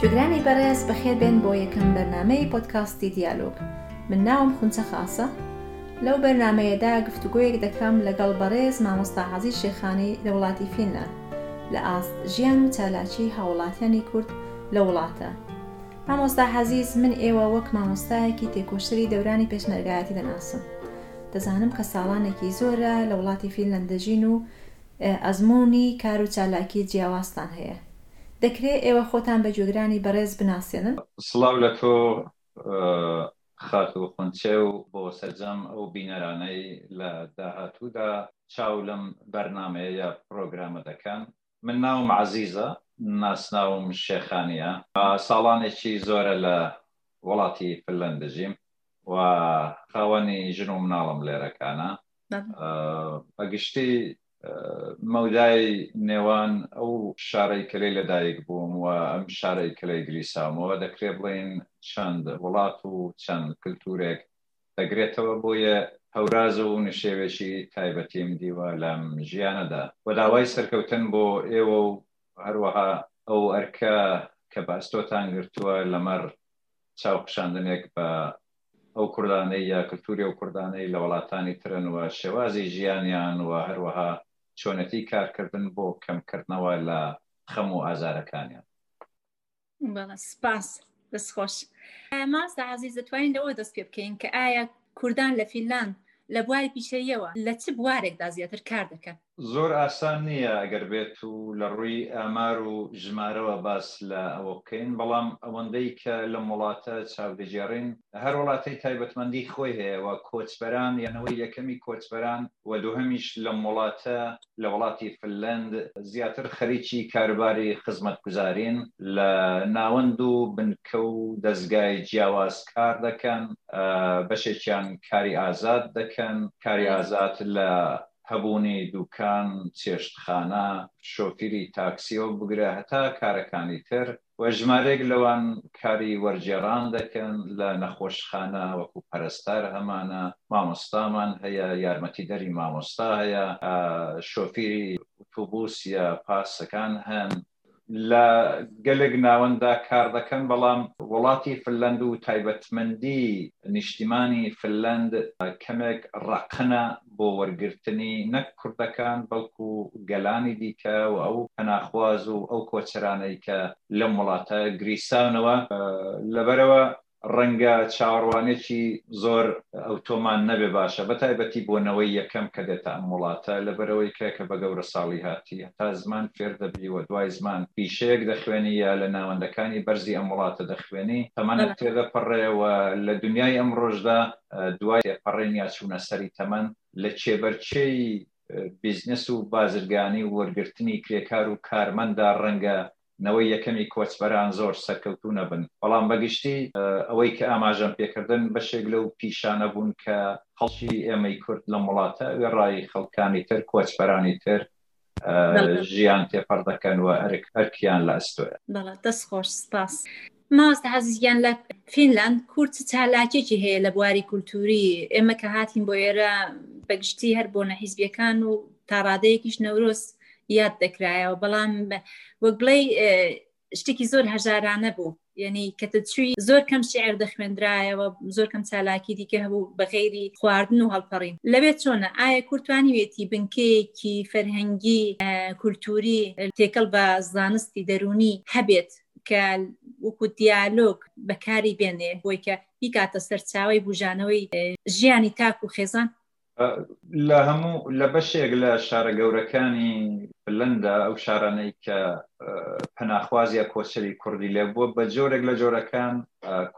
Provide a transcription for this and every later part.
گوێگرانی بەڕێز بەخێر بێن بۆ یەکەم بەرنامەی پۆدکاستی دیالۆگ من ناوم خونچە خاصە لەو بەرنمەیەدا گفتوگویەک دەکەم لەگەڵ بەڕێز مامۆستا عزی شێخانی لە وڵاتی فینلاند لە ئاست ژیان و چالاکی هاوڵاتیانی کورد لە وڵاتە مامۆستا حەزیز من ئێوە وەک مامۆستایەکی تێکۆشتری دەورانی پێشمەرگایەتی دەناسم دەزانم کە ساڵانێکی زۆرە لە وڵاتی فینلەندەژین و ئەزموونی کار و چالاکی جیاوازتان هەیە. دەکرێ ئێوە خۆتان بە گوێگرانی بەڕێز بناسێنن؟ سڵاو لە تۆ خاتوو خونچێ و بۆ سەرجەم ئەو بینەرانەی لە داهاتوودا چاو لەم بەرنامەیە یا پڕۆگرامە دەکەن. من ناوم عەزیزە، ناسناوم شێخانییە. ساڵانێکی زۆرە لە وڵاتی فنلەند دەژیم و خاوەنی ژن و مناڵم لێرەکانە. بەگشتی مەودای نێوان ئەو شارەی کەلەی لەدایک بووم و ئەم شارەی کەلەی گریسامەوە دەکرێ بڵین چەند وڵات و چەند کللتورێک دەگرێتەوە بۆیە هەوراز و نشێوێکی تایبەتیم دیوە لەم ژیانەدا وەداوای سەرکەوتن بۆ ئێوە و هەروەها ئەو ئەرکە کە بەستۆتان گرتووە لەمەڕ چاوخشاندنێک بە ئەو کوردانەی یا کلتوری ئەو کوردانەی لە وەڵاتانی ترن و شێوازی ژیانیان و هەروەها چۆنێتی کارکردن بۆ کەم کردنەوە لە خەم و ئازارەکانیان. بەڵێ سپاس دەست خۆش. مامۆستا عەزیز دەتوانین لەوە دەست پێ بکەین کە ئایا کوردان لە فینلاند لە بواری پیشەییەوە لە چ بوارێکدا زیاتر کار دەکەن؟ زۆر ئاسان نییە ئەگەر بێت و لە ڕووی ئامار و ژمارەوە باس لە ئەوە بکەین، بەڵام ئەوەندەی کە لەم وڵاتە چاو دەگێڕین، هەر وڵاتەی تایبەتمەندی خۆی هەیە و کۆچبەران یە نەوەی یەکەمی کۆچبەران و دووهەمیش لەم وڵاتە لە وڵاتی فنلەند زیاتر خەریکی کاروباری خزمەتگوزارین لە ناوەند و بنکە و دەزگای جیاواز کار دەکەن بەشێکیان کاری ئازاد دەکەن کاری ئازاد لە هەبوونی دوکان، چێشتخانە، شۆفیری تاکسیو بگرە هەتا کارەکانی تر و ژمارەیەک لەوان کاری وەرگێڕان دەکەن لە نەخۆشخانە وەکو پەرستار هەمانە، مامۆستامان هەیە، یارمەتیدەری مامۆستا هەیە، شۆفیری ئوتوبوس یا پاسەکان هەن. لە گەلێک ناوەندا کار دەکەن، بەڵام وڵاتی فنلەند و تایبەتمەندی نیشتیمانی فنلەند کەمێک ڕەقەنە بۆ وەرگرتنی نەک کوردەکان بەڵکو گەلانی دیکە و ئەو پەناخواز و ئەو کۆچەرانەی کە لەم وڵاتە گریساونەوە، لەبەرئەوە ڕەنگە چاوەڕوانێکی زۆر ئەوتۆمان نەبێ باشە بەتایبەتی بۆ نەوەی یەکەم کە دێتە ئەم وڵاتە لەبەرئەوەی کە کە بەگەورەساڵی هاتی هەتا زمان فێر دەبی وە دوای زمان پیشەیەک دەخوێنی یا لە ناوەندەکانی بەرزی ئەم وڵاتە دەخوێنی تەمەنت تێدەپەڕێ و لە دنیای ئەمڕۆشدا دوای تێپەڕین یا چوونە سەری تەمەن لە کێبەرکێی بیزنس و بازرگانی و وەرگرتنی کرێکار و کارمەندا ڕەنگە نەوەی یەکەمی کۆچبەران زۆر سەرکەوتوو نەبن، بەڵام بە گشتی ئەوەی کە ئاماژەم پێ کردن بەشێک لەو پیشانە بوون کە خەڵکی ئێمەی کورد لەم وڵاتە وێڕای خەڵکانی تر کۆچبەرانی تر ژیان تێپەڕ دەکەن و ئەرکیان لە ئەستۆیە. بەڵێ دەست خۆش سپاس. ماست عەزیز گیان لە فینلاند کورد چ چالاکێکی هەیە لە بواری کولتوری ئێمە کە هاتین بۆ ئێرە بەگشتی هەر بۆ نەحیزبیەکان و تاڕادەیەکیش نەورۆز یاد دەکرایەوە بەڵام وەک بڵێ شتێکی زۆر هەژارانە بوو یعنی کە دەچووی زۆر کەم شعر دەخوێندرایەوە زۆر کەم چالاکی دیکە هەبوو بەغێری خواردن و هەڵپەڕین لەوێت چۆنە ئایا کورتانی وێتی بنکەیەکی فەرهەنگی کولتوری تێکەڵ بە زانستی دەرونی هەبێت کە وەکو دیالۆگ بەکاری بێنێ بۆی کە بیکاتە سەرچاوی بژانەوەی ژیانی تاک و خێزان لە هەموو لە بەشێک لە شارە گەورەکانی فلەندا ئەو شارانەی کە پەناخوازیە کۆچەری کوردی لێ بووە بە جۆرێک لە جۆرەکان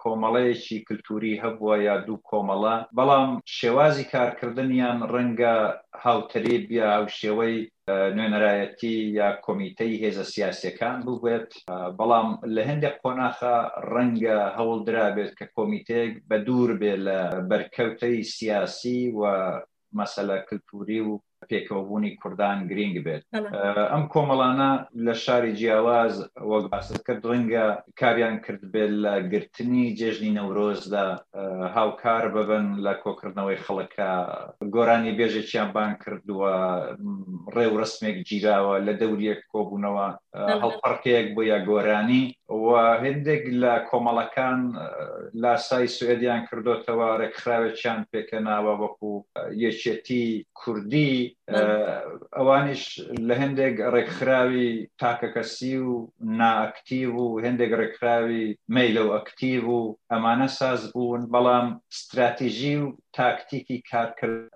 کۆمەڵەیەکی کللتوری هەبووە یا دوو کۆمەڵە بەڵام شێوازی کارکردنیان ڕەنگە هاوتەریب یا هاوشێوەی نوێنەرایەتی یا کۆمیتەی هێزە سیاسیەکان بووبێت بەڵام لە هەندێک قۆناخە ڕەنگە هەوڵ درابێت کە کۆمیتەیەک بە دوور بێ لە بەرکەوتەی سیاسی و مەسەلە کللتوری و پێکەوەبوونی کوردان گرنگ بێت ئەم کۆمەڵانە لە شاری جیاواز وەک باست کرد ڕەنگە کاریان کردبێت لە گرتنی جێژنی نەورۆزدا هاوکار ببن لە کۆکردنەوەی خەڵک کە گۆرانی بێژێکیان بانگ کردووە ڕێورەسمێک گیراوە لە دەوریەک کۆبوونەوە هەڵپەڕکەیەک بۆ یا گۆرانی و هندێک لە کۆمەڵەکان لاسای سوێدیان کردوتەوە ڕێکخراوێکیان پێکەناوە وەکو یەکێتی کوردی ئەوانیش لە هەندێک ڕێکخراوی تاکەکەسی و ناکتیو و هەندێک ڕێکخراوی میلە و ئەکتیو و ئەمانە ساز بوون بەڵام استراتیژی و تاکتیکی کارکرد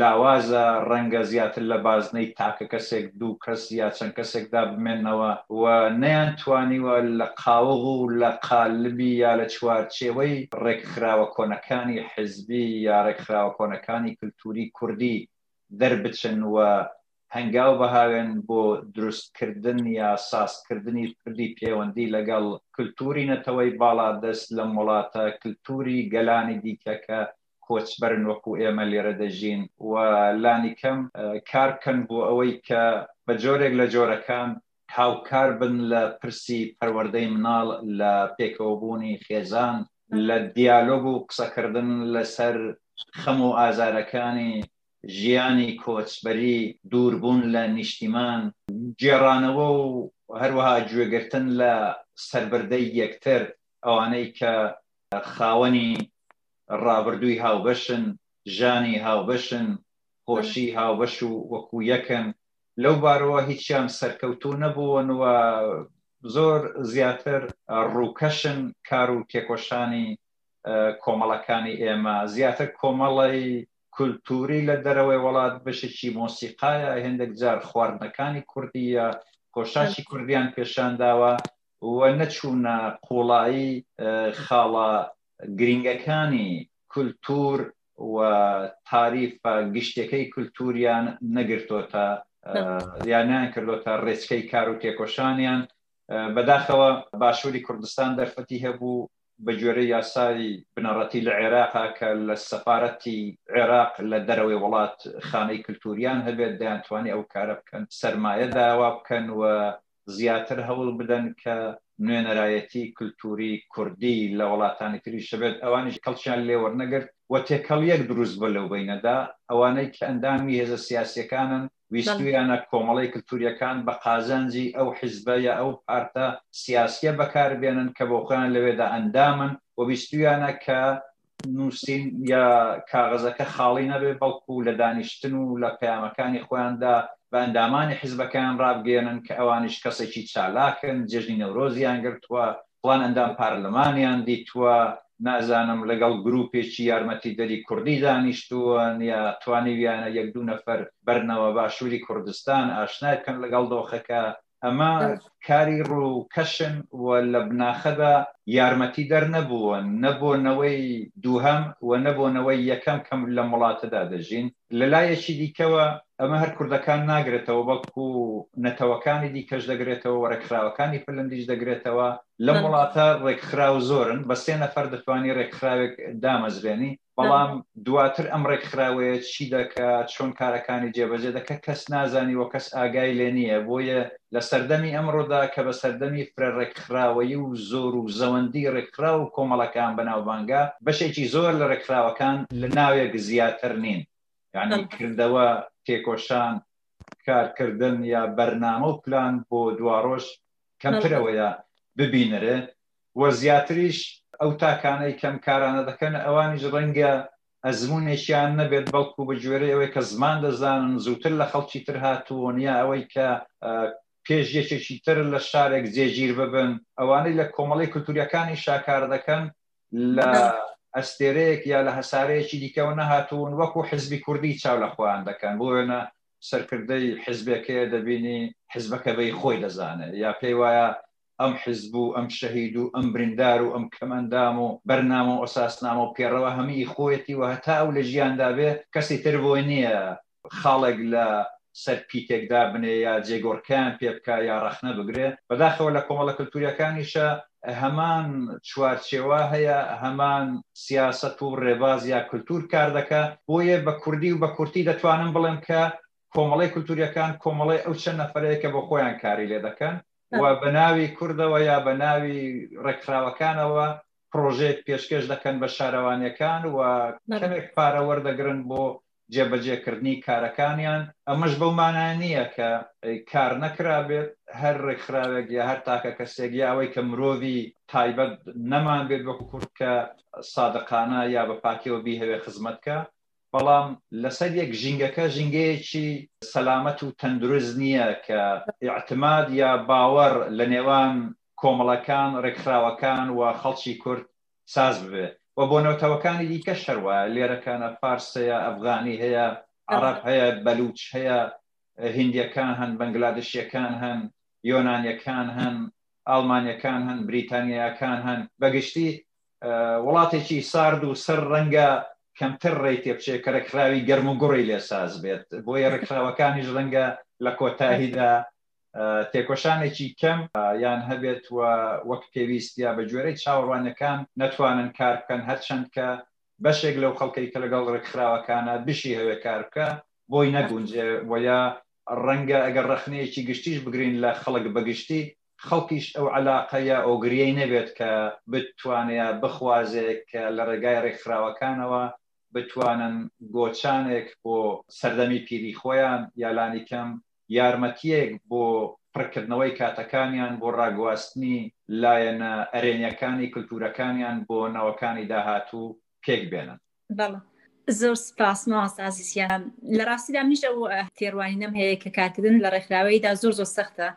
لاوازە ڕەنگە زیاتر لە بازنەی تاکە کەسێک دوو کەس یا چەند کەسێکدا بمێنەوە و نەیان توانیوە لە قاوغ و لە قالبی یا لە چوارچێوەی ڕێکخراوە کۆنەکانی حز حزبی یا ڕێکخراوە کۆنەکانی کلتوری کوردی دەربچن و هەنگاو بهاوێن بۆ دروستکردن یا سازکردنی پردی پێوەندی لەگەڵ کلتوری نەتەوەی باڵا دەست لەم وڵاتە کلتوری گەلانی دیکە کە کۆچبەرن وەکو ئێمە لێرە دەژین و لانیکەم کارکەن بۆ ئەوەی کە بە جۆرێک لە جۆرەکان هاوکار بن لە پرسی پەروەردەی مناڵ لە پێکەوەبوونی خێزان لە دیالۆگ و قسەکردن لەسەر خەم و ئازارەکانی ژیانی کۆچبەری دووربوون لە نیشتیمان گێڕانەوە و هەروەها گوێگرتن لە سەربردەی یەکتر ئەوانەی کە خاوەنی ڕابردووی هاوبەشن ژانی هاوبەشن خۆشی هاوبەش و وەکو یەکن لەو بارەوە هیچیان سەرکەوتوو نەبوون و زۆر زیاتر ڕووکەشن کار و تێکۆشانی کۆمەڵەکانی ئێمە زیاتر کۆمەڵی کولتوری لە دەرەوەی وڵات بشێکی مۆسیقایە هێندێک جار خواردنەکانی کوردیە پۆشاشی کوردیان پێشانداوە و نەچوونە قوڵایی خاڵە گرنگەکانی کولتور و تاریفە گشتەکەی کللتوریان نەگرتۆتە یانیان کردۆتە ڕێچکەی کار و تێکۆشانیان بەداخەوە باشووری کوردستان دەرفەتی هەبوو بە گوێرە یاساوی بنەڕەتی لە عێراقا کە لە سەفاەتی عێراق لە دەرەوەی وڵات خانەی کللتوریان هەبێت دەیانتوانی ئەو کارە بکەن سرمایە داوا بکەن و زیاتر هەوڵ بدەن کە نوێنەرایەتی کلتووری کوردی لە وڵاتانی تریش هەبێت، ئەوانیش کەڵکیان لێ وەرنەگرت و تێکەڵییەک دروست بووە لەو بەینەدا، ئەوانەی کە ئەندامی هێزە سیاسییەکانن ویستوویانە کۆمەڵەی کلتوورییەکان بە قازانجی ئەو حیزبە یا ئەو پارتە سیاسییە بەکاربێنن کە بۆخۆیان لەوێدا ئەندامن و ویستوویانە کە نووسین یا کاغەزەکە خاڵی نەبێ بەڵکو لە دانیشتن و لە پەیامەکانی خۆیاندا بە ئەندامانی حزبەکەیان ڕابگەیەنن کە ئەوانیش کەسێکی چالاکن جێژنی نەورۆزیان گرتووە فڵان ئەندام پارلمانیان دیتووە نازانم لەگەڵ گروپێکی یارمەتیدەری کوردی دانیشتوون یا توانیویانە یەک دوو نەفەر بەرنەوە باشووری کوردستان ئاشنای بکەن لەگەڵ دۆخەکە ئەمە کاری ڕووکەشن و لە بناخەدا یارمەتی دەر نەبووە نە بۆ نەوەی دووهەم و نە بۆ نەوەی یەکەم کە لەم وڵاتەدا دەژین لە لایەکی دیکەوە ئەمە هەر کوردەکان ناگرێتەوە بەڵکو نەتەوەکانی دیکەش دەگرێتەوە و ڕێکخراوەکانی فلندیش دەگرێتەوە لەم وڵاتە ڕێکخراو زۆرن بە سێ نەفەر دەتوانی ڕێکخراوێک دامەزرێنی بەڵام دواتر ئەم ڕێکخراوەیە چی دەکە چۆن کارەکانی جێبەجێ دەکە کەس نازانی و کەس ئاگای لێ نییە بۆیە لە سەردەمی ئەمڕۆدا کە بە سەردەمی فرە ڕێکخراوەی و زۆر و زەوەندی ڕێکخرا و کۆمەڵەکان بەناوبانگە بەشێکی زۆر لە ڕێکخراوەکان لە ناوێک زیاتر نین یعنی کردەوە تێکۆشان کارکردن یا بەرنامە و پلان بۆ دواڕۆژ کەمترەوەیە ببینرێ وە زیاتریش ئەو تاکانەی کەم کارانە دەکەن ئەوانیش ڕەنگە ئەزمونێکیان نەبێت بەڵکو بە گوێرەی ئەوەی کە زمان دەزانن زوتر لە خەڵکی تر هاتوون یا ئەوەی کە پێش یەکێکی تر لە شارێک جێگیر ببن ئەوانەی لە کۆمەڵی کلتوریەکانی شاکار دەکەن لە ئەستێرەیەک یا لە هەسارەیەکی دیکەوە نەهاتوون وەکو حزبی کوردی چاو لە خۆیان دەکەن بۆ وێنە سەرکردەی حزبەکەی دەبینی حزبەکە بەی خۆی دەزانێت یا پێی وایە ئەم حیزب و ئەم شەهید و ئەم بریندار و ئەم کەم ئەندام و بەرنامە و ئەساسنامە و پێڕەوە هەمووی خۆیەتی و هەتا ئەو لە ژیاندا بێ کەسی تر بۆی نییە خاڵێک لە سەر پیتێک دابنێ یا جێگۆڕکێیان پێ بکا یا ڕەخنە بگرێ، بەداخەوە لە کۆمەڵە کلتوورییەکانیشا هەمان چوارچێوە هەیە، هەمان سیاسەت و ڕێباز یا کلتوور کار دەکا، بۆیێ بە کوردی و بە کورتی دەتوانم بڵێم کە کۆمەڵەی کلتوورییەکان کۆمەڵەی ئەو چەند نەفەرەیە کە بۆ خۆیان کاری لێ دەکەن، و بە ناوی کوردەوە یا بە ناوی ڕێکخراوەکانەوە پرۆژێک پێشکەش دەکەن بە شارەوانیەکان و کەمێک پارە وەردەگرن بۆ جێبەجێکردنی کارەکانیان ئەمەش بەو مانای نییە کە کار نەکرابێت هەر ڕێکخراوێک یا هەر تاکە کەسێک یا ئەوەی کە مرۆڤی تایبەت نەمان بێت وەکو کورد کە سادقانە یا بە پاکیەوە بیهوێ خزمەتکە بەڵام لەسەر یەک ژینگەکە ژینگەیەکی سەلامەت و تەندروست نییە کە ئیعتماد یا باوەڕ لە نێوان کۆمەڵەکان، ڕێکخراوەکان و خەڵکی کورد ساز ببێت و بۆ نەوتەوەکانی دیکەش هەر وایە، لێرەکانە فارس هەیە، ئەفغانی هەیە، عەڕەب هەیە، بەلووچ هەیە، هیندییەکان هەن، بەنگلادشییەکان هەن، یۆنانییەکان هەن، ئاڵمانییەکان هەن، بریتانییەکان هەن، بە گشتی وڵاتێکی سارد و سەر ڕەنگە کەمتر ڕێی تێبچێ کە ڕێکخراوی گەرم و گوڕی لێ ساز بێت بۆیە ڕێکخراوەکانیش ڕەنگە لە کۆتاییدا تێکۆشانێکی کەم یان هەبێت و وەک پێویست یا بە گوێرەی چاوەڕوانەکان نەتوانن کار بکەن هەرچەند کە بەشێک لەو خەڵکەی کە لەگەڵ ڕێکخراوەکانە بشی هەوێ کار بکە بۆی نەگونجێ وە ڕەنگە ئەگەر ڕخنەیەکی گشتیش بگرین لە خەڵک بەگشتی خەڵکیش ئەو عەلاقەیە ئۆگریەی نەبێت کە بتوانێ بخوازێ کە لە ڕێگای ڕێکخراوەکانەوە بتوانن گۆچانێک بۆ سەردەمی پیری خۆیان یا لانیکەم یارمەتیەک بۆ پڕکردنەوەی کاتەکانیان بۆ ڕاگواستنی لایەنە ئەرێنیەکانی کلتورەکانیان بۆ نەوەکانی داهاتوو پێک بێنن. بەڵێ زۆر سپاس مامۆستا ئازیزگیان لە ڕاستیدا منیش ئەو تێڕوانینەم هەیە کە کارکردن لە ڕێکخراوەیدا زۆر زۆر سەختە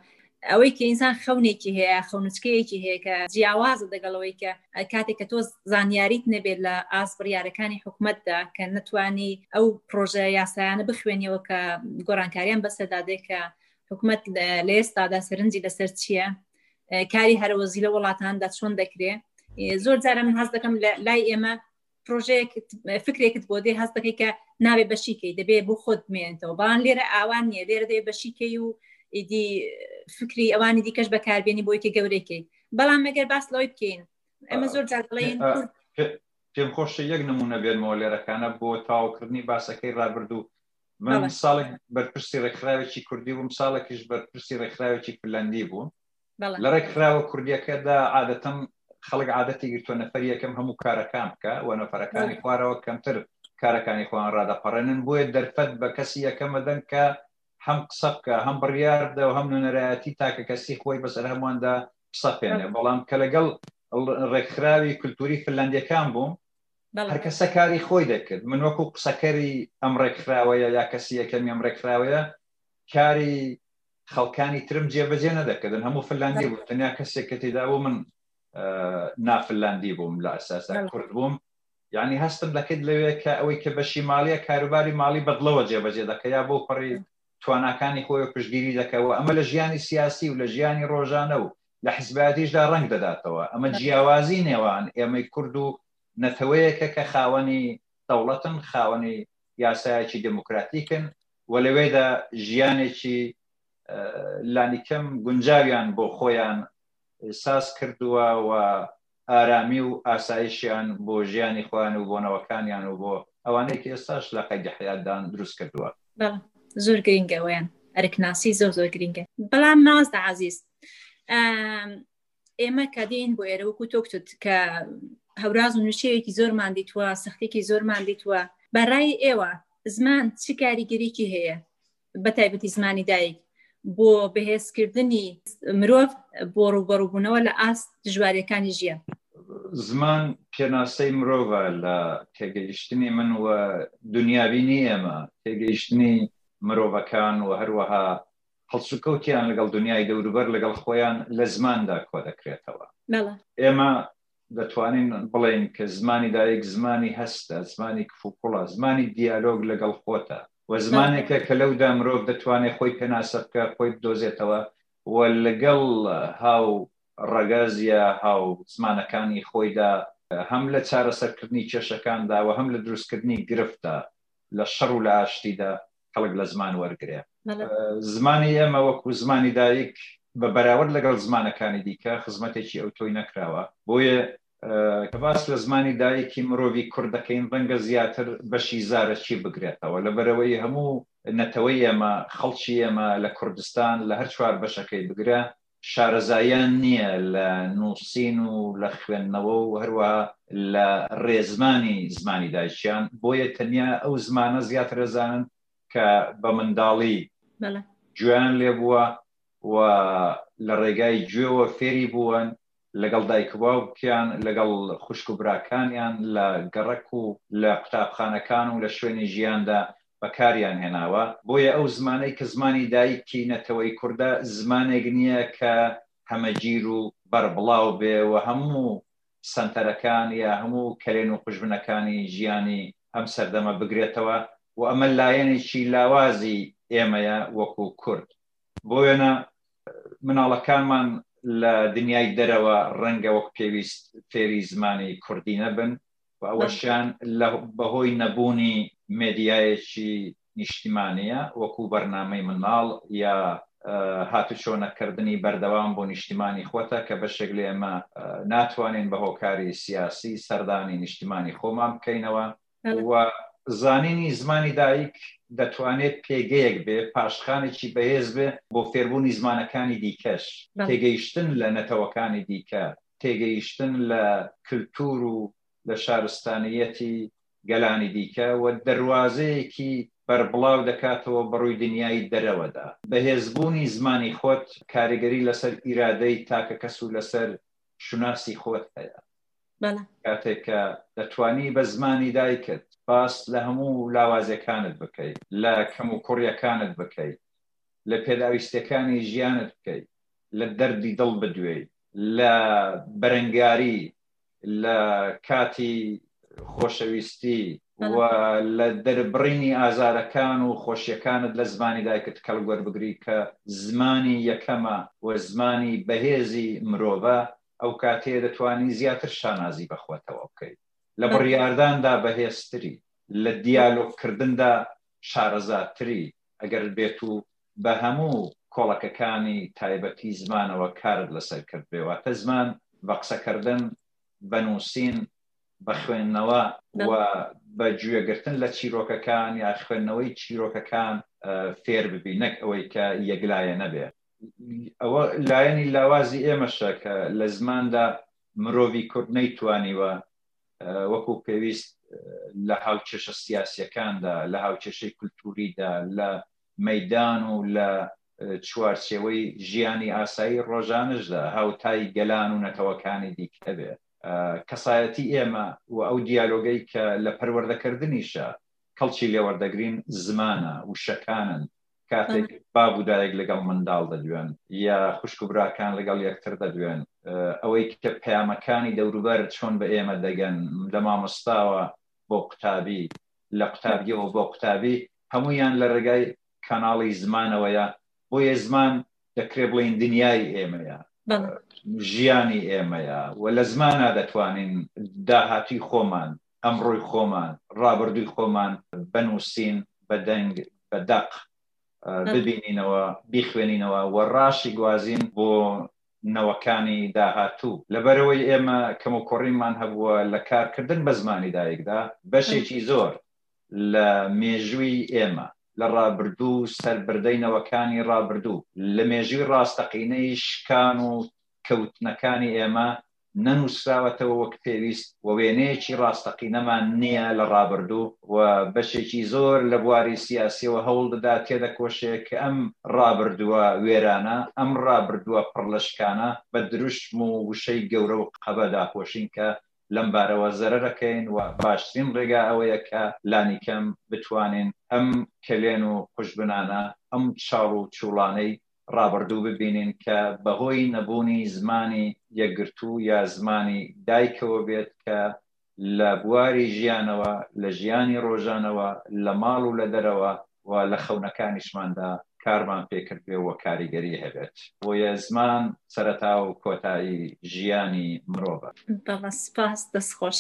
ئەوەی کە ئینسان خەونێکی هەیە خەونچکەیەکی هەیە کە جیاوازە دەگەڵەوەی کە کاتێک کە تۆ زانیاریت نەبێت لە ئاس بڕیارەکانی حکومتدا کە نتانی ئەو پرۆژە یاسایانە بخوێنیەوە کە گۆرانکاریان بەسەدا دێکە حکومت لە ئێستادا سەرنجی لەسەر چییە کاری هەرەوەزی لە وڵاتاندا چۆن دەکرێت زۆر جارە من هەز دەکەم لای ئێمە پرۆژەیەک فکرێکت بۆ دێ هەست دەکەی کە ناوێ بەشیکەی دەبێ بۆ خۆت مێنتەوە بەڵام لێرە ئاوان نیە لێرە دەێ بەشیکەی و ئیدی فکری ئەوانی دیکەش بەکاربیێنی بۆ یەکە گەورەکەی بەڵام مەگەر باس لەوەی بکەین ئەمە زۆر جاڵین پێم خۆشە یەک نمونە بێنمەوە لێرەکانە بۆ تاوکردنی باسەکەی رابردوو من ساڵێک بەرپرسی ڕێکخراوێکی کوردی بووم ساڵێکیش بەرپرسی ڕێکخراوێکی فلەندی بوو لە ڕێکخراوە کوردیەکەدا عادەتەن خەڵک عادەتی گرتووە نەفەر یەکەم هەموو کارەکان بکە و نەفەرەکانی خوارەوە کەمتر کارەکانی خۆیان ڕادەپەڕێنن بۆیە دەرفەت بە کەسی یەکەمەدەن کە هەم قسە بکە هەم بڕیار بدە و هەم نوێنەرایەتی تاکە کەسی خۆی بەسەر هەموواندا قسە پێێنێ بەڵام کە لەگەڵ ڕێکخراوی کللتوری فلندەکان بووم هەر کەسە کاری خۆی دەکرد من وەکو قسەکەری ئەم ڕێکخراوەیە یا کەسی یەکەمی ئەم ڕێکخراوەیە کاری خەڵکانی ترم جێبەجێ نەدەکردن هەموو فلاندی بوو تەنیا کەسێک کە تێدا بوو من نافلاندی بووم لە ئەساسا کورد بووم یعنی هەستم دەکرد لەوێ کە ئەوەی کە بەشی ماڵیە کاروباری ماڵی بەدڵەوە جێبەجێ دەکە یا بۆ پەڕی تواناکانی خۆی پشگیری دەکەوە ئەمە لە ژیانی سیاسی و لە ژیانی ڕۆژانە و لە حزباتیشدا ڕنگ دەداتەوە ئەمە جیاوازی نێوان ئێمەی کورد و نەتەوەیەکە کە خاوەنی دەوڵەتن خاوەنی یاسایەکی دموکراتیکن و لەوێدا ژیانێکی لانیکەم گونجاویان بۆ خۆیان ساز کردووە و ئارامی و ئاسایشیان بۆ ژیانی خۆیان و بۆنەوەکانیان و بۆ ئەوانەی کە ئێستاش لە قەیدی حیاتدان دروست کردووە زۆر گرنگەوەیان ئەرکناسی زۆر زۆر گرنگە بەڵام ناز عزیز ئێمە کادین بۆ ئێرە وەکو تۆکتت کە هەوراز و نوچەیەکی زۆرمان دیتوە سەختێکی زۆرمان دیتوە بەڕای ئێوە زمان چ کاریگەریکی هەیە بە تایبەتی زمانی دایک بۆ بەهێزکردنی مرۆڤ بۆ ڕوبەڕوبوونەوە لە ئاست دژوارەکانی ژیان زمان پێناسەی مرۆڤ لە تێگەیشتنی من و دنیابینی ئێمە تێگەیشتنی مرۆڤەکان و هەروەها هەڵسوکەوتیان لەگەڵ دنیای دەوروبەر لەگەڵ خۆیان لە زماندا کۆ دەکرێتەوە ئێمە دەتوانین بڵێین کە زمانی دایک زمانی هەستە زمانی کفوکوڵە زمانی دیالۆگ لەگەڵ خۆتە و زمانێکە کە لەودا مرۆڤ دەتوانێت خۆی پێناسە بکە خۆی بدۆزێتەوە و لەگەڵ هاو ڕەگەز یا هاو زمانەکانی خۆیدا هەم لە چارەسەرکردنی کێشەکاندا و هەم لە دروستکردنی گرفتدا لە شەڕ و لە ئاشتیدا کەڵک لە زمان وەرگرێ زمانی ئێمە وەکو زمانی دایک بە بەراورد لەگەڵ زمانەکانی دیکە خزمەتێکی ئەو تۆی نەکراوە بۆیە کە باس لە زمانی دایکی مرۆڤی کورد دەکەین ڕەنگە زیاتر بەشی زارەکی بگرێتەوە لە بەرەوەی هەموو نەتەوەی ئێمە خەڵکی ئێمە لە کوردستان لە هەر چوار بەشەکەی بگرە شارەزاییان نییە لە نووسین و لە خوێندنەوە و هەروەها لە ڕێزمانی زمانی دایکیان، بۆیە تەنیا ئەو زمانە زیاتر دەزانن کە بە منداڵی گوێیان لێ بووە و لە ڕێگای گوێوە فێری بوون، لەگەڵ دایک و باوکیان، لەگەڵ خوشک و براکانیان، لە گەڕەک و لە قوتابخانەکان و لە شوێنی ژیاندا بەکاریان هێناوە. بۆیە ئەو زمانەی کە زمانی دایکی نەتەوەی کوردە، زمانێک نییە کە هەمەگیر و بەربڵاو بێ و هەموو سەنتەرەکان یا هەموو کەلێن و قوژبنەکانی ژیانی ئەم سەردەمە بگرێتەوە و ئەمە لایەنێکی لاوازی ئێمەیە وەکوو کورد. بۆ وێنە مناڵەکانمان لە دنیای دەرەوە ڕەنگە وەک پێویست فێری زمانی کوردی نەبن و ئەوەشیان لە بەهۆی نەبوونی مێدیایەکی نیشتیمانە وەکو بەرنمەی مناڵ یا هاتوچۆ نەکردنی بەردەوام بۆ نیشتیمانی خۆتە کە بەشێک لێمە ناتوانین بە هۆکاری سیاسی سەردانی نیشتیمانی خۆمان بکەینەوە و زانینی زمانی دایک دەتوانێت پێگەیەک بێ پاشخانێکی بەهێز بێ بۆ فێربوونی زمانەکانی دیکەش تێگەیشتن لە نەتەوەکانی دیکە تێگەیشتن لە کللتور و لە شارستانیەتی گەلانی دیکە و دەواازەیەکی بەربڵاو دەکاتەوە بەڕووی دنیای دەرەوەدا بەهێزبوونی زمانی خۆت کاریگەری لەسەر ئیرادەی تاکە کەس و لەسەر شوناسی خۆت هەیە کاتێک کە دەتوانی بە زمانی دایکت باس لە هەموو لاوازیەکانت بکەی لە کەم و کوڕیەکانت بکەی لە پێداویستەکانی ژیانت بکەی لە دەردی دڵ بدوێی لە بەرەنگاری لە کاتی خۆشەویستی و لە دەربڕینی ئازارەکان و خۆشیەکانت لە زمانی دایکت کەڵگوەربگری کە زمانی یەکەمە و زمانی بەهێزی مرۆڤە ئەو کاتەیە دەتوانی زیاتر شانازی بە خۆتەوە بکەیت لە بڕیارداندا بەهێزتری لە دیالۆگکردندا شارەزاتری ئەگەر بێت و بە هەموو کۆڵەکەکانی تایبەتی زمانەوە کارت لەسەر کردبێ واتە زمان بە قسەکردن بە نووسین بە خوێندنەوە و بە گوێگرتن لە چیرۆکەکان یا خوێندنەوەی چیرۆکەکان فێر ببی نەک ئەوەی کە یەکلایە نەبێت ئەوە لایەنی لاوازی ئێمەشە کە لە زماندا مرۆڤی کورد نەیتوانیوە وەکو پێویست لە هاوچێشە سیاسەکاندا لە هاوچێشەی کولتوریدا لە مەدان و لە چوارچێوەی ژیانی ئاسایی ڕۆژانشدا هاوتای گەلان و نەتەوەکانی دیکەبێ کەسایەتی ئێمە و ئەو دیالۆگەی کە لە پەروەردەکردنیشە کەڵکی لێوەردەگرین زمانە وشەکانن کاتێک باب و دایک لەگەڵ منداڵ دەدوێن یا خوشک و براکان لەگەڵ یەکتر دەدوێن ئەوەی کە پەیامەکانی دەوروبەر چۆن بە ئێمە دەگەن لە مامۆستاوە بۆ قوتابی لە قوتابیەوە بۆ قوتابی هەمویان لە ڕێگای کەناڵی زمانەوەیە بۆیە زمان دەکرێ بڵین دنیای ئێمەیە ژیانی ئێمەیە و لە زمانە دەتوانین داهاتوی خۆمان ئەمڕۆی خۆمان، ڕابردووی خۆمان بە نووسین، بە دەنگ، بە دەق ببینینەوە، بیخوێنینەوە و ڕاشیگوازین بۆ نەوەکانی داهاتوو. لەبەرئەوەی ئێمە کەموکوڕیمان هەبووە لە کارکردن بە زمانی دایکدا، بەشێکی زۆر لە مێژووی ئێمە، لە ڕابردوو و سەربردەی نەوەکانی ڕابردوو، لە مێژووی ڕاستەقینەی شکان و کەوتنەکانی ئێمە نەنووسراوەتەوە وەک پێویست و وێنەیەکی ڕاستەقینەمان نییە لە ڕابردوو و بەشێکی زۆر لە بواری سیاسییەوە هەوڵ دەدات تێدەکۆشێ کە ئەم ڕابردووە وێرانە، ئەم ڕابردووە پڕ لە شکانە بە دروشم و وشەی گەورە و قەبە داپۆشین کە لەمبارەوە زەرەرەکەین و باشترین ڕێگا ئەوەیە کە لانیکەم بتوانین ئەم کەلێن و قوژبنانە، ئەم چاڵ و چوڵانەی ڕابڕدوو ببینین کە بەهۆی نەبوونی زمانی یەکگرتوو یا زمانی دایکەوە بێت کە لە بواری ژیانەوە، لە ژیانی ڕۆژانەوە، لە ماڵ و لە دەرەوە و لە خەونەکانیشماندا کارمان پێ کردبێ و کاریگەری هەبێت. بۆیە زمان سەرەتا و کۆتایی ژیانی مرۆڤە. بەڵە سپاس دەست خۆش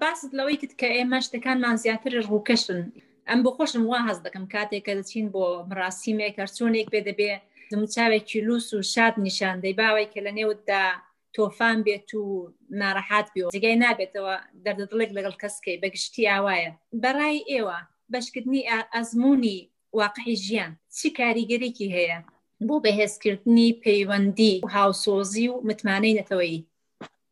باست لەوەی کت کە ئێمە شتەکانمان زیاتر ڕووکەشن. ئەم بۆ خۆشم وا هەز دەکەم کاتێک کە دەچین بۆ مراسیمێک هەرچۆنێک بێ دەبێ دمچاوێکی لوس و شاد نیشان دەی باوەی کە لە نێوتدا تۆفان بێت و ناڕەحات بێ جگای نابێتەوە دەردە دڵێک لەگەڵ کەسکەی بەگشتی ئاوایە بەڕای ئێوە بەشکردنی ئەزمموی واقعی ژیان چ کاریگەرێکی هەیە بۆ بەهێزکردنی پەیوەندی و هاوسۆزی و متمانەی نەتەوەیی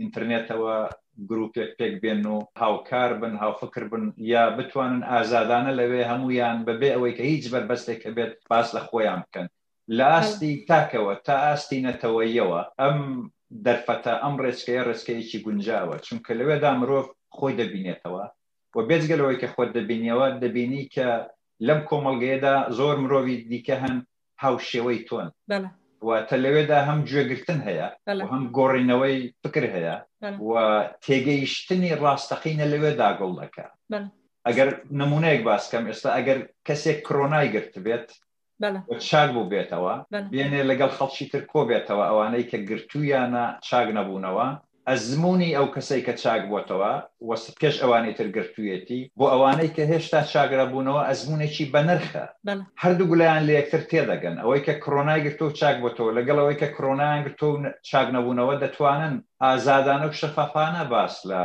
ئینترنێتەوە گروپێک پێک بێن و هاوکار بن هاوفکر بن یا بتوانن ئازادانە لەوێ هەموویان بەبێ ئەوەی کە هیچ بەربەستێک هەبێت باس لە خۆیان بکەن لە ئاستی تاکەوە تا ئاستی نەتەوەیەوە ئەم دەرفەتە ئەم ڕێچکەیە ڕێچکەیەکی گونجاوە چونکە لەوێدا مرۆڤ خۆی دەبینێتەوە و بێجگەلەوەی کە خۆت دەبینیەوە دەبینی کە لەم کۆمەلگەیەدا زۆر مرۆڤی دیکە هەن هاوشێوەی تۆن واتە لەوێدا هەم گوێگرتن هەیە و هەم گۆڕینەوەی فکر هەیە و تێگەیشتنی ڕاستەقینە لەوێدا گوڵ دەکا ئەگەر نمونەیەک باسکەم ئێستا ئەگەر کەسێک کرۆنای گرتبێت چاک بوو بێتەوە بێنێ لەگەڵ خەڵکی تر کۆبێتەوە ئەوانەی کە گرتوویانە چاک نەبوونەوە ئەزموونی ئەو کەسەی کە چاک بۆتەوە و سبکەش ئەوانی تر گرتوویەتی، بۆ ئەوانەی کە هێشتا چاک نەبوونەوە ئەزموونێکی بەنرخە. هەردووگلەیان لە یەکتر تێدەگەن، ئەوەی کە کرۆنای گرتووە و چاک بۆتەوە لەگەڵ ئەوەی کە کرۆنایان گرتووە و چاک نەبوونەوە دەتوانن ئازادانە و شەفافانە باس لە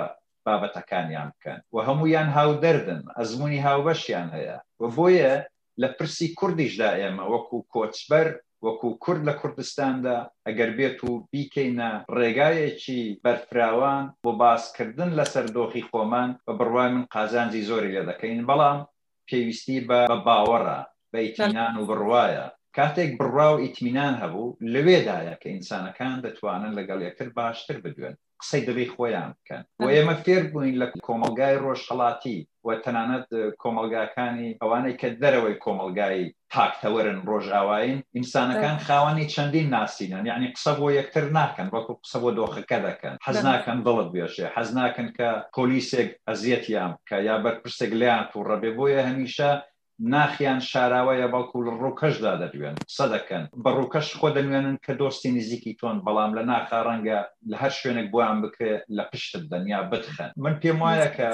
بابەتەکانیان بکەن و هەموویان هاودەردن، ئەزموونی هاوبەشیان هەیە و بۆیە لە پرسی کوردیشدا ئێمە وەکوو کۆچبەر، وەکوو کورد لە کوردستاندا ئەگەر بێتوو بیکەینە ڕێگایەکی بەرفراوان بۆ باس کردن لەسەر دۆخی خۆمان بە بڕوای من قازانجی زۆری لێ دەکەین بەڵام پێویستی بە باوەڕە، بە ئیتمینان و بڕوایە. کاتێک بڕوا و ئیتمینان هەبوو لەوێدایە کە ئینسانەکان دەتوانن لەگەڵ یەکتر باشتر بدوێن. قسەی دەبی خۆیان بکەن و ئێمە فێر بووین لە کۆمەلگای ڕۆژهەڵاتی و تەنانەت کۆمەلگاکانی ئەوانەی کە دەرەوەی کۆمەلگای تاکتەوەرن ڕۆژئاواین ئینسانەکان خاوەنی چەندین ناسینەن یانی قسە بۆ یەکتر ناکەن بەڵکو قسە بۆ دۆخەکە دەکەن حەز ناکەن دڵت بێژێ حەز ناکەن کە پۆلیسێک ئەزیەتیان بکە یا بەرپرسێک لێیان توڕە بێ بۆیە هەمیشە ناخیان شاراوەیە بەڵکو لە ڕووکەشدا دەدوێن، قسە دەکەن، بە ڕووکەش خۆ دەنوێنن کە دۆستی نزیکی تۆن، بەڵام لە ناخا ڕەنگە لە هەر شوێنێک بۆیان بکرێت لە پشتت دەن یا بتخەن. من پێم وایە کە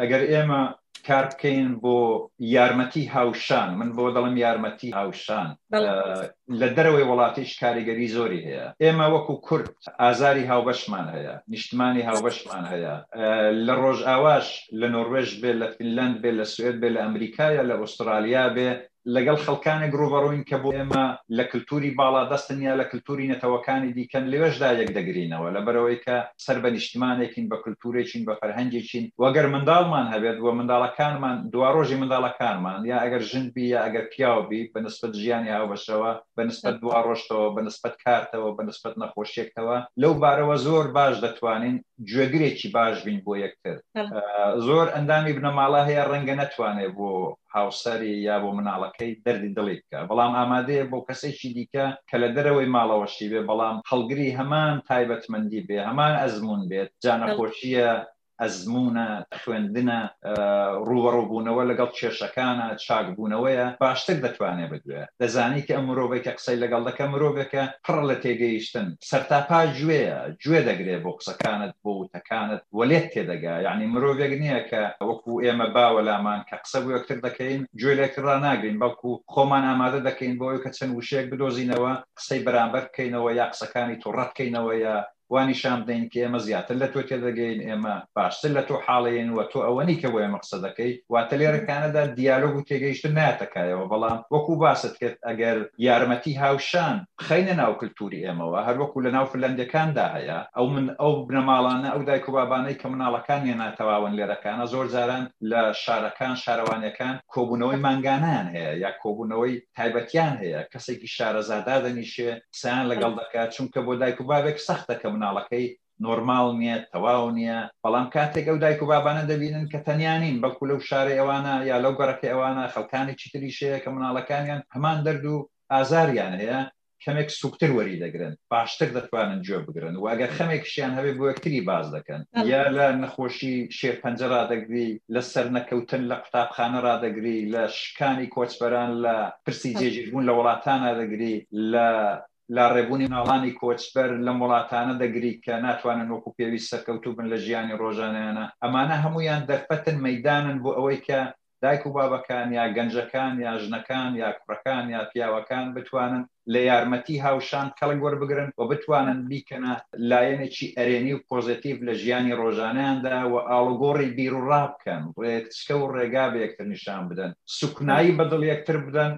ئەگەر ئێمە کار بکەین بۆ یارمەتی هاوشان، من بۆ دەڵێم یارمەتی هاوشان، لە دەرەوەی وڵاتیش کاریگەری زۆری هەیە ئێمە وەکو کورد ئازاری هاوبەشمان هەیە نیشتمانی هاوبەشمان هەیە لە ڕۆژئاواش لە نۆروێژ بێ لە فینلەند بێ لە سوئێد بێ لە ئەمریکا یا لە ئوسترالیا بێ لەگەڵ خەڵکانێک ڕووبەڕووین کە بۆ ئێمە لە کلتوری باڵادەستن یا لە کلتوری نەتەوەکانی دیکەن لەوێشدا یەکدەگرینەوە لەبەرئەوەی کە سەر بە نیشتمانێکین، بە کلتورێکین، بە فەرهەنگێکین و گەر منداڵمان هەبێت و منداڵەکانمان دواڕۆژی منداڵەکانمان یا ئەگەر ژن بی یا ئەگەر پیاو بی بە نسبەت ژیانی هاوبەشەوە، بە نسبەت دواڕۆژتەوە، بە نسبەت کارتەوە، بە نسبەت نەخۆشیەکتەوە، لەو بارەوە زۆر باش دەتوانین گوێگرێکی باش بین بۆ یەکتر. زۆر ئەندامی بنەماڵە هەیە ڕەنگە نەتوانێت بۆ هاوسەری یا بۆ مناڵەکەی دەردی دڵی بکا بەڵام ئامادەیە بۆ کەسێکی دیکە کە لە دەرەوەی ماڵەوەشی بێ بەڵام هەڵگری هەمان تایبەتمەندی بێ هەمان ئەزموون بێت جا نەخۆشیە ئەزموونە خوێندنە ڕووبەڕوو بوونەوە لەگەڵ کێشەکانە چاک بوونەوەیە باشتر دەتوانێ بدوێ دەزانی کە ئەم مرۆڤەی کە قسەی لەگەڵ دەکە مرۆڤێکە پڕە لە تێگەیشتن سەرتاپا گوێیە گوێ دەگرێ بۆ قسەکانت بۆ وتەکانت وە لێت تێدەگا یانی مرۆڤێک نیە کە وەکو ئێمە باوە لامان کە قسە بۆ یەکتر دەکەین گوێ لە یەکتر ڕاناگرین بەڵکو خۆمان ئامادە دەکەین بۆ ئەوەی کە چەند وشەیەک بدۆزینەوە قسەی بەرامبەر بکەینەوە یا قسەکانی تۆ ڕەت کەینەوە یا وا نیشان بدەین کە ئێمە زیاتر لە تۆ تێدەگەین ئێمە باشتر لە تۆ حاڵەیەن وە تۆ ئەوە نی کە بۆ ئێمە قسە دەکەی واتە لێرە کانەدا دیالۆگ و تێگەیشتن نایەتە کایەوە بەڵام وەکو باست کرد ئەگەر یارمەتی هاوشان بخەینە ناو کلتوری ئێمەوە، هەر وەکو لەناو فلەندەکاندا هەیە، ئەو من ئەو بنەماڵانە ئەو دایک و بابانەی کە مناڵەکانیان ناتەواون لێرەکانە زۆر جاران لە شارەکان شارەوانیەکان کۆبونەوەی مانگانەیان هەیە یا کۆبونەوەی تایبەتیان هەیە کەسێکی شارەزا دادەنیشێ قسەیان لەگەڵ دەکات چونکە بۆ دایک و بابێک سەختە کە مناڵەکەی نۆرماڵ نیە تەواو نیە بەڵام کاتێک ئەو دایک و بابانە دەبینن کە تەنیا نین بەڵکو لەو شارەی ئەوانە یا لەو گەڕەکەی ئەوانە خەڵکانێکی تریش هەیە کە مناڵەکانیان هەمان دەرد و ئازاریان هەیە کەمێک سوکتر وەری دەگرن باشتر دەتوانن گوێ بگرن و گەر خەمێکشیان هەبێ بۆ یەکتری باس دەکەن یا لە نەخۆشی شێرپەنجە ڕادەگری لە سەرنەکەوتن لە قوتابخانە ڕادەگری لە شکانی کۆچبەران لە پرسی جێگیربوون لە وڵاتانا دەگری لە لاڕێبوونی مناڵانی کۆچبەر لەم وڵاتانە دەگری کە ناتوانن وەکو پێویست سەرکەوتوو بن لە ژیانی ڕۆژانەیانە ئەمانە هەموویان دەرفەتن مەدانن بۆ ئەوەی کە دایک و بابەکان یا گەنجەکان یا ژنەکان یا کوڕەکان یا پیاوەکان بتوانن لە یارمەتی هاوشان کەڵک وەربگرن و بتوانن بیکەنە لایەنێکی ئەرێنی و پۆزێتیڤ لە ژیانی ڕۆژانەیاندا و ئاڵوگۆڕی بیروڕا بکەن، ڕێچکە و ڕێگا بە یەکتر نیشان بدەن، سوکنایی بە دڵ یەکتر بدەن،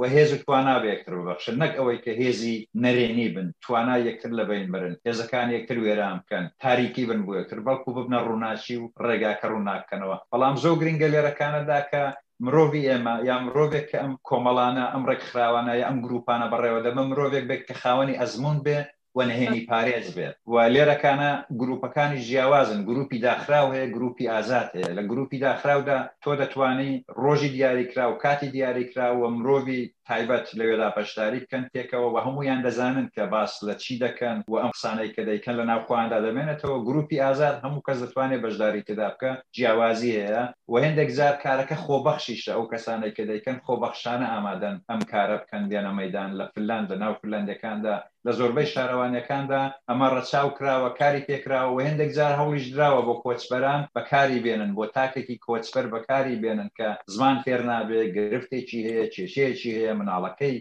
و هێز و توانا بە یەکتر ببەخشن، نەک ئەوەی کە هێزی نەرێنی بن، توانای یەکتر لە بەین بەرن، هێزەکانی یەکتر وێران بکەن، تاریکی بن بۆ یەکتر، بەڵکو ببنە ڕووناکی و ڕێگاکە ڕووناک بکەنەوە. بەڵام زۆر گرینگە لێرە کانەدا کە مرۆڤی ئێمە، یا مرۆڤێک کە ئەم کۆمەڵانە، ئەم ڕێکخراوانە یا ئەم گرووپانە بەڕێوە دەبەن، مرۆڤێک بێت کە خاوەنی ئەزموون بێ، و نهێنی پارێز بێت و لێرەکانە گروپەکانی جیاوازن گروپی داخراو هەیە گروپی ئازاد هەیە لە گروپی داخراودا تۆ دەتوانی ڕۆژی دیاریکرا و کاتی دیاریکرا و مرۆڤی تایبەت لەوێدا بەشداری بکەن پێکەوە و هەمویان دەزانن کە باس لە چی دەکەن و ئەم قسانەی کە دەیکەن لە ناوخۆیاندا دەمێنێتەوە گروپی ئازاد هەموو کەس دەتوانێت بەشداری تێدا بکە جیاوازی هەیە و هێندێک جار کارەکە خۆبەخشیشە ئەو کەسانەی کە دەیکەن خۆبەخشانە ئامادەن ئەم کارە بکەن دێنە مەدان لە فلان لە ناو فلانەکاندا لە زۆربەی شارەوانیەکاندا ئەمە ڕەچاو کراوە، کاری پێ کراوە و هێندێک جار هەوڵیش دراوە بۆ کۆچبەران بەکاری بێنن، بۆ تاکێکی کۆچبەر بەکاری بێنن کە زمان فێر نابێ، گرفتێکی هەیە، کێشەیەکی هەیە، مناڵەکەی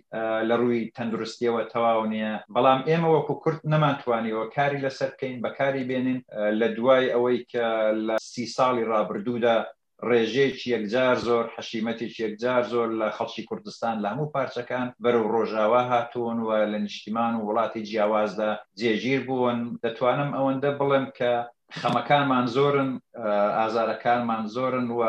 لە ڕووی تەندروستیەوە تەواو نیە، بەڵام ئێمە وەکو کورد نەمان توانیوە کاری لەسەر بکەین، بەکاری بێنین، لە دوای ئەوەی کە لە سی ساڵی ڕابردوودا ڕێژەیەکی یەکجار زۆر، حەشیمەتێکی یەکجار زۆر لە خەڵکی کوردستان لە هەموو پارچەکان بەرەو ڕۆژاوا هاتوون و لە نیشتیمان و وڵاتی جیاوازدا جێگیر بوون. دەتوانم ئەوەندە بڵێم کە خەمەکانمان زۆرن، ئازارەکانمان زۆرن و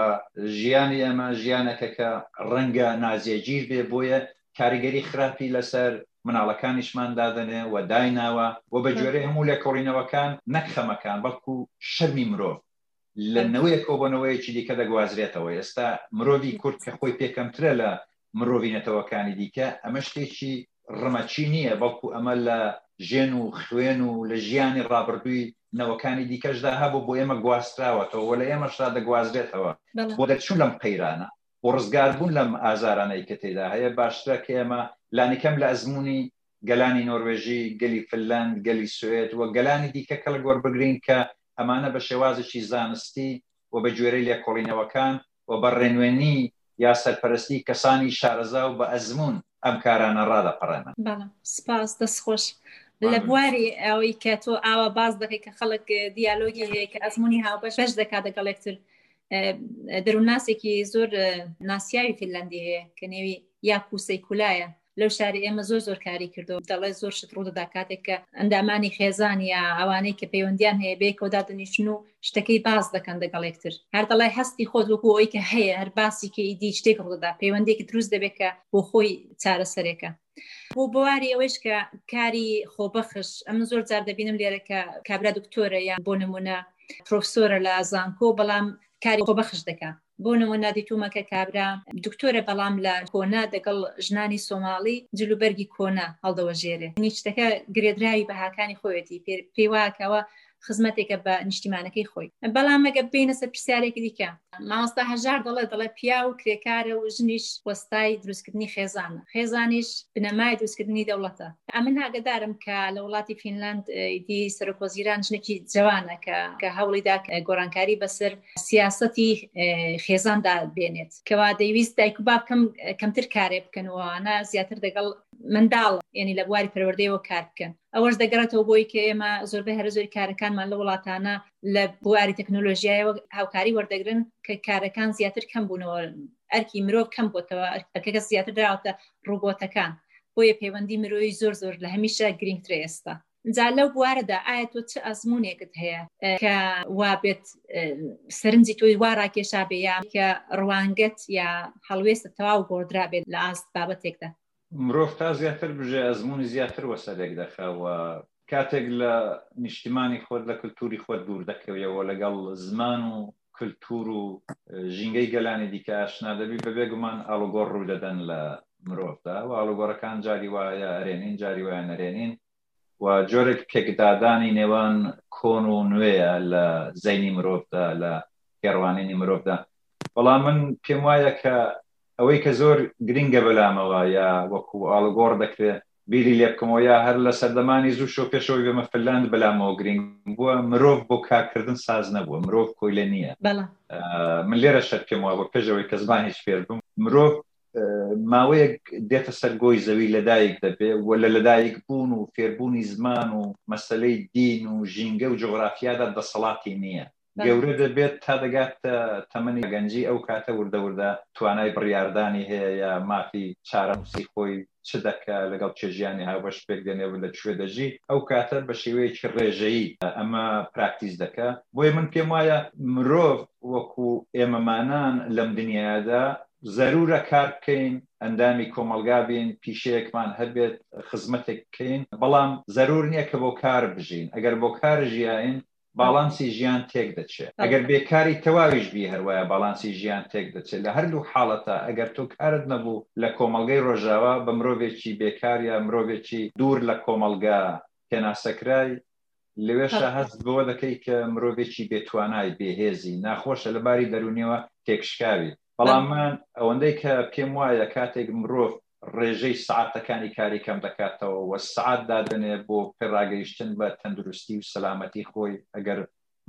ژیانی ئێمە ژیانێکە کە ڕەنگە ناجێگیر بێ، بۆیە کاریگەری خراپی لەسەر مناڵەکانیشمان دادەنێ و دایناوە و بە گوێرەی هەموو لێکۆڵینەوەکان نەک خەمەکان بەڵکوو شەرمی مرۆڤ، لە نەوەیەکەوە بۆ نەوەیەکی دیکە دەگوازرێتەوە ئێستا مرۆڤی کورد کە خۆی پێکەمترە لە مرۆڤی نەتەوەکانی دیکە ئەمە شتێکی ڕمەچی نییە بەڵکو ئەمە لە ژێن و خوێن و لە ژیانی ڕابردووی نەوەکانی دیکەشدا هەبوو بۆ ئێمە گواستراوەتەوە وە لە ئێمەشدا دەگوازرێتەوە بۆ دەرچوون لەم قەیرانە بۆ ڕزگاربوون لەم ئازارانەی کە تێدا هەیە باشترە کە ئێمە لانیکەم لە ئەزمموی گەلانی نۆروێژی، گەلی فنلەند، گەلی سوئێد و گەلانی دیکە کەڵک وەربگرین کە ئەمانە بە شێوازێکی زانستی و بە گوێرەی لێکۆڵینەوەکان و بە ڕێنوێنی یا سەرپەرستی کەسانی شارەزا و بە ئەزموون ئەم کارانە ڕادەپەڕێنن. بەڵام سپاس دەست خۆش. لە بواری ئەوەی کە تۆ ئاوا باس دەکەی کە خەڵک دیالۆگی هەیە کە ئەزموونی هاوبەش بەش دەکات لەگەڵ یەکتر دەروونناسێکی زۆر ناسیاوی فنلەندی هەیە کە نێوی یاکو سەیکولایە لەو شاری ئێمە زۆر زۆر کاری کردو دەڵێ زۆر شت ڕوودەدا کاتێک کە ئەندامانی خێزان یا ئەوانەی کە پەیوەندیان هەیە بێکەوەدا دەنیشن و شتەکەی باز دەکەن دەگەڵ یەکتر هەر دەڵێ هەستی خۆت وەکو ئەوی کە هەیە هەر باسی کە ئیدی شتێک ڕوودەدا پەیوەندێکی دروست دەبێت کە بۆ خۆی چارەسەرێکە بۆ بواری ئەوەیش کە کاری خۆبەخش ئەمە زۆر جار دەبینم لێرە کە کابرا دکتۆرە یان بۆ نمونە پرۆفسۆرە لە زانکۆ بەڵام کاری خۆبەخش دەکە بۆ نمونە دیتومە کە کابرا دکتۆرە بەڵام لە کۆنە دەگەڵ ژنانی سۆماڵی جل و بەرگی کۆنە هەڵدەوەژێرێ یەعنی شتەکە گرێدراوی بەهاکانی خۆیەتی پێی وایە کە ئەوە خزمەتێکە بە نیشتیمانەکەی خۆی بەڵام ئەگە ببینە سەر پرسیارێکی دیکە مامۆستا هەژار دەڵێ دەڵێ پیا و کرێکارە و ژنیش وەستای دروستکردنی خێزانە خێزانیش بنەمای دروستکردنی دەوڵەتە ئەمن ئاگدارم کە لە وڵاتی فینلاند دی سەرۆکۆزیران ژنێکی جوانە کە کە هەوڵیدا کە گۆڕانکاری بەسەر سیاسەتی خێزان دابێنێت کەوا دەیویست دایک و باب کەم کەمتر کارێ بکەنەوەوانە زیاتر دەگەڵ منداڵ ینی لە بواری پەروەردەیەوە کار بکەن ئەوەش دەگەڕێتەوە بۆی کە ئێمە زۆربەی هەرە زۆری کارەکانمان لە وڵاتانە لە بواری تەکنۆلۆژیایەوە هاوکاری وەردەگرن کە کارەکان زیاتر کەم بوونەوە ئەرکی مرۆڤ کەم بۆتەوە ئەرکەکە زیاتر دراوتە ڕوبۆتەکان بۆیە پەیوەندی مرۆی زۆر زۆر لە هەمیشە گرنگترە ئێستا جا لەو بوارەدا ئایا تۆ چ ئەزمونێکت هەیە کە وابێت سەرنجی تۆی وا ڕاکێشا بێ یا کە ڕوانگەت یا هەڵوێستە تەواو گۆدرا بێت لە ئاست بابەتێکدا مرۆڤ تا زیاتر بژێ ئەزمونی زیاتر وەسەرێک دەخەوە کاتێک لە نیشتیمانی خۆت لە کللتوری خۆت دوور دەکەویەوە لەگەڵ زمان و کلتور و ژینگەی گەلانی دیکە ئاشنا دەبی بە بێگومان ئاڵوگۆڕ ڕووی دەدەن لە مرۆڤدا و ئاڵوگۆڕەکان جاری وایە ئەرێنین جاری وایە نەرێنین و جۆرێک پێکدادانی نێوان کۆن و نوێیە لە زەینی مرۆڤدا لە پێڕوانینی مرۆڤدا بەڵام من پێم وایە کە ئەوەی کە زۆر گرنگە بەلامەوە یا وەکو ئاڵگۆڕ دەکرێت بیری لێ بکەمەوە یا هەر لە سەردەمانی زوو شۆ پێشەوەی بێمە فنلاند بەلامەوە گرینگ بووە مرۆڤ بۆ کارکردن ساز نەبووە مرۆڤ کۆیلە نییە بەڵام من لێرە شت پێم وابوو پێش ئەوەی کە زمان هیچ فێر بووم مرۆڤ ماوەیەک دێتە سەر گۆی زەوی لەدایک دەبێ و لە لەدایک بوون و فێربوونی زمان و مەسلەی دین و ژینگە و جغرافیادا دەسەڵاتی نییە گەورە دەبێت تا دەگاتە تەمەنی گەنجی ئەو کاتە وردە وردە توانای بڕیاردانی هەیە یا مافی چارەنووسی خۆی چ دەکا لەگەڵ کێ ژیانی هاوبەش پێک دێنێ و لە کوێ دەژی ئەو کاتە بە شێوەیەکی ڕێژەیی ئەمە پراکتیز دەکا بۆیە من پێم وایە مرۆڤ وەکو ئێمەمانان لەم دنیادا زەرورە کار بکەین ئەندامی کۆمەڵگا بین پیشەیەکمان هەبێت خزمەتێک بکەین بەڵام زەرور نییە کە بۆ کار بژین ئەگەر بۆ کار ژیاین باڵانسی ژیان تێک دەچێ ئەگەر بێکاری تەواویش بی هەروایە باڵانسی ژیان تێک دەچێ لە هەردوو حاڵەتا ئەگەر تۆ کارت نەبوو لە کۆمەڵگەی ڕۆژاوا بە مرۆڤێکی بێکار یا مرۆڤێکی دوور لە کۆمەڵگا پێناسەکرای لەوێشا هەست بەوە دەکەی کە مرۆڤێکی بێتوانای بێهێزی ناخۆشە لە باری دەرونیەوە تێکشکاوی بەڵام من ئەوەندەی کە پێم وایە کاتێک مرۆڤ ڕێژەی سەعاتەکانی کاری کەم دەکاتەوە و سەعات دادەنێ بۆ پێڕاگەیشتن بە تەندروستی و سەلامەتی خۆی ئەگەر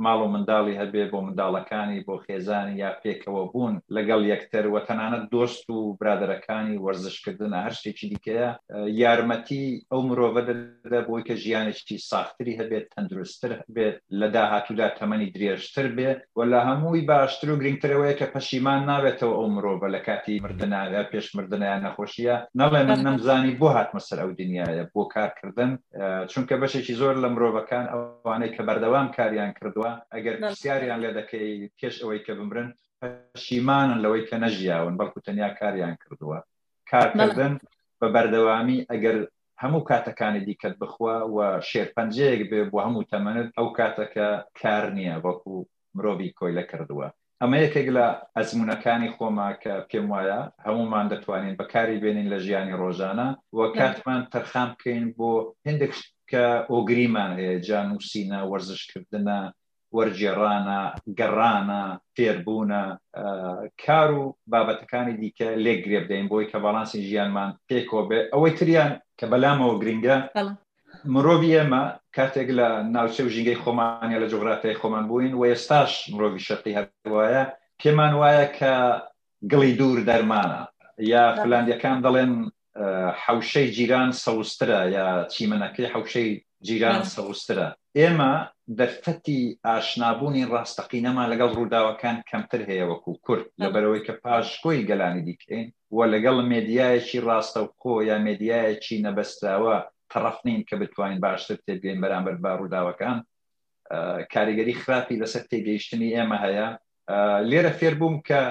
ماڵ و منداڵی هەبێ بۆ منداڵەکانی بۆ خێزانی یا پێکەوە بوون لەگەڵ یەکتر و تەنانەت دۆست و برادەرەکانی وەرزشکردنە هەر شتێکی دیکەیە یارمەتی ئەو مرۆڤە بەرگریکردە بۆی کە ژیانێکی ساختری هەبێت، تەندروستتر بێت، لە داهاتوودا تەمەنی درێژتر بێت و لە هەمووی باشتر و گرنگتر ئەوەیە کە پەشیمان نابێتەوە ئەو مرۆڤە لە کاتی مردنا یا پێش مردنا یا نەخۆشییە نەڵێ من نەمزانی بۆ هاتمە سەر ئەو دنیایە بۆ کارکردن چونکە بەشێکی زۆر لە مرۆڤەکان ئەوانەی کە بەردەوام کاریان کردووە ئەگەر پرسیاریان لێ دەکەی پێش ئەوەی کە بمرن پەشیمانن لەوەی کە نەژیاون بەڵکو تەنیا کاریان کردووە کارکردن بە بەردەوامی ئەگەر هەموو کاتەکانی دیکەت بخوا و شێرپەنجەیەک بێ بۆ هەموو تەمەنت ئەو کاتەکە کار نییە وەکو مرۆڤی کۆیلە کردووە ئەمە یەکێک لە ئەزمونەکانی خۆمە کە پێم وایە هەموومان دەتوانین بەکاری بێنین لە ژیانی ڕۆژانە و کاتمان تەرخان بکەین بۆ هندێک شت کە ئۆگریمان هەیە جا نووسینە وەرزشکردنە وەرگێڕانە، گەڕانە، فێربوونە، کار و بابەتەکانی دیکە لێک گرێ بدەین بۆی کە باڵانسی ژیانمان پێکەوە بێت ئەوەی تریان کە بەلامەوە گرنگە مرۆڤ ئێمە کاتێک لە ناوچە و ژینگەی خۆمانە لە جغرافیای خۆمان بووین و ئێستاش مرۆڤی شەقی هەر وایە پێمان وایە کە گڵی دوور دەرمانە یا فلاندەکان دەڵێن حوشەی جیران سەوزترە یا چیمەنەکەی حوشەی جیران سەوزترە ئێمە دەرفەتی ئاشنابوونی ڕاستەقینەمان لەگەڵ ڕووداوەکان کەمتر هەیە وەکو کورد لەبەرەوەی کە پاشکۆی گەلانی دیکەین و لەگەڵ مێدیایەکی ڕاستەوخۆ یا مێدیایەکی نەبەستراوە تەڕەف نین کە بتوانین باشتر تێبگەین بەرامبەر بە ڕووداوەکان کاریگەری خراپی لەسەر تێگەیشتنی ئێمە هەیە لێرە فێربووم کە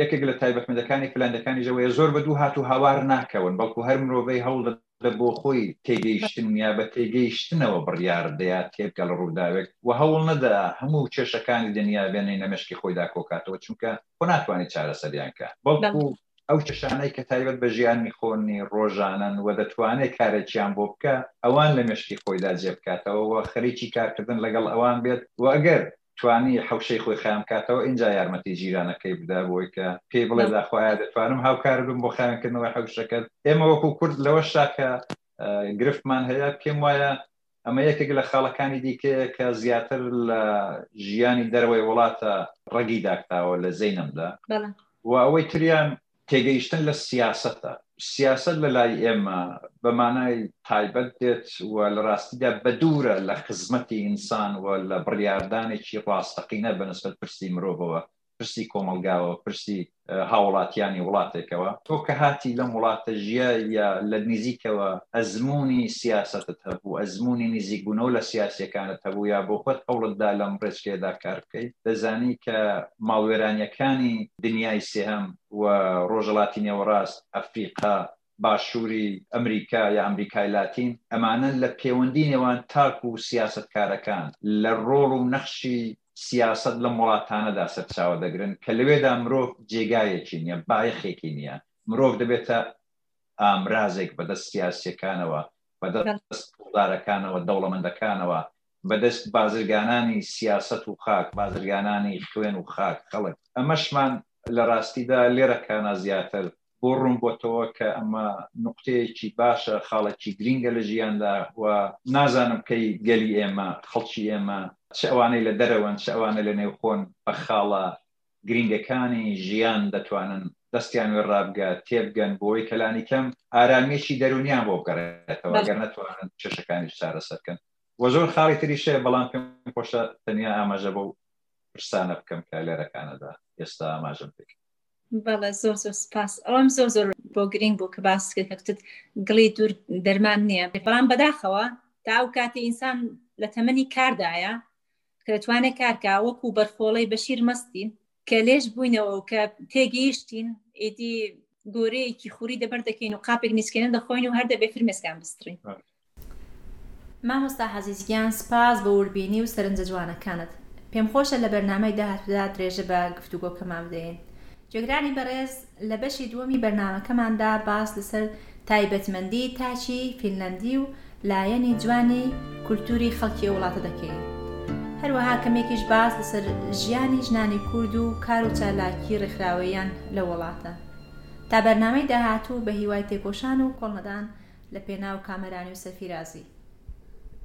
یەکێک لە تایبەتمەندەکانی فلاندەکانی ژەوەیە زۆر بە دوو هات و هاوار ناکەون بەڵکو هەر مرۆڤەی هەوڵ دە بۆ خۆی تێگەیشتن یا بە تێگەیشتنەوە بڕیار دەیا تێبگەڵ ڕووداوێک و هەوڵ نەدا هەموو کێشەکانی دنیا بێنەی نەمشکی خۆیدا کۆکاتەوە چونکە خۆ ناتوانێت چارەسەریانکە بەڵکو ئەو کێشانەی کە تایبەت بە ژیانی خۆنی ڕۆژانن و دەتوانێت کارێکیان بۆ بکە ئەوان لە مشکی خۆیدا جێبکاتەوە و خەریکی کارکردن لەگەڵ ئەوان بێت و ئەگەر توانی حەوشەی خۆی خاوێن بکاتەوە ئینجا یارمەتی جیرانەکەی بدا بۆی کە پێی بڵێ داخۆ ئایا دەتوانم هاوکار بم بۆ خاوێنکردنەوەی حەوشەکەت ئێمە وەکو کورد لەوە شاکە گرفتمان هەیە پێم وایە ئەمە یەکێک لە خاڵەکانی دیکەیە کە زیاتر لە ژیانی دەرەوەی وڵاتە ڕەگی داکتاوە لە زەینەمدا و ئەوەی تریان تێگەیشتن لە سیاسەتە، سیاسەت لە لای ئێمە بە مانای تایبەت دێت و لە ڕاستیدا بە دوورە لە خزمەتی ئینسان و لە بڕیاردانێکی ڕاستەقینە بە نسبەت پرسی مرۆڤەوە، پرسی کۆمەڵگاوە، پرسی هاوڵاتیانی وڵاتێکەوە. تۆ کە هاتی لەم وڵاتە ژیاویە لە نزیکەوە ئەزموونی سیاسەتت هەبوو، ئەزموونی نزیکبوونەوە لە سیاسییەکانت هەبوو یا بۆخۆت هەوڵت دا لەم ڕێچکەیەدا کار بکەیت، دەزانی کە ماڵوێرانییەکانی دنیای سێهەم و ڕۆژەڵاتی نێوەڕاست، ئەفریقا، باشووری ئەمریکا یا ئەمریکای لاتین، ئەمانە لە پێوەندی نێوان تاک و سیاسەتکارەکان لە ڕۆڵ و نەخشی سیاسەت لەم وڵاتانەدا سەرچاوە دەگرن کە لەوێدا مرۆڤ جێگایەکی نییە، بایەخێکی نییە، مرۆڤ دەبێتە ئامرازێک بەدەست سیاسییەکانەوە، بەدەست پوڵدارەکانەوە، دەوڵەمەندەکانەوە، بەدەست بازرگانانی سیاسەت و خاک، بازرگانانی خوێن و خاک، خەڵک. ئەمەشمان لە ڕاستیدا لێرە کانا زیاتر بۆ ڕوون بۆتەوە کە ئەمە نوقتەیەکی باشە، خاڵێکی گرینگە لە ژیاندا و نازانم کەی گەلی ئێمە، خەڵکی ئێمە چ ئەوانەی لە دەرەوەن چ ئەوانەی لە نێوخۆن بە خاڵە گرینگەکانی ژیان دەتوانن دەستیان وێ ڕابگا تێبگەن بۆی کە لانیکەم ئارامیەکی دەروونیان بۆ بگەڕێتەوە گەر نەتوانن کێشەکانیش چارەسەر کەن. و زۆر خاڵی تریش هەیە بەڵام پێم خۆشە تەنیا ئاماژە بەو پرسانە بکەم کە لێرە کانەدا ئێستا ئاماژەم پێ بەڵێ زۆر زۆر سپاس ئەوەم زۆر زۆر بۆ گرنگ بوو کە باس کرد کە کوتت گڵی دوور دەرمان نییە بەڵام بەداخەوە تا ئەو کاتی ئینسان لە تەمەنی کاردایە کە دەتوانێت کارکە وەکو بەرخۆڵەی بەشیر مەستی کە لێژ بووینەوە و کە تێگەیشتین ئیدی گۆرەیەکی خوری دەبەر دەکەین و قاپێک نیسکێنە دەخۆین و هەر دەبێ فرمێسکان بسترین مامۆستا حەزیزگیان سپاس بۆ وردبینی و سەرنجە جوانەکانت پێم خۆشە لە بەرنامەی داهاتوودا درێژە بە گفتوگۆکەمان بدەین گوێگرانی بەڕێز لە بەشی دووەمی بەرنامەکەماندا باس لەسەر تایبەتمەندی تاکی فینلەندی و لایەنی جوانی کولتووری خەڵکی ئەو وڵاتە دەکەین. هەروەها کەمێکیش باس لەسەر ژیانی ژنانی کورد و کار و چالاکی ڕێکخراوەییان لەو وڵاتە. تا بەرنامەی داهاتوو بە هیوای تێکۆشان و کۆڵنەدان لە پێناو کامەرانی و سەرفیرازی.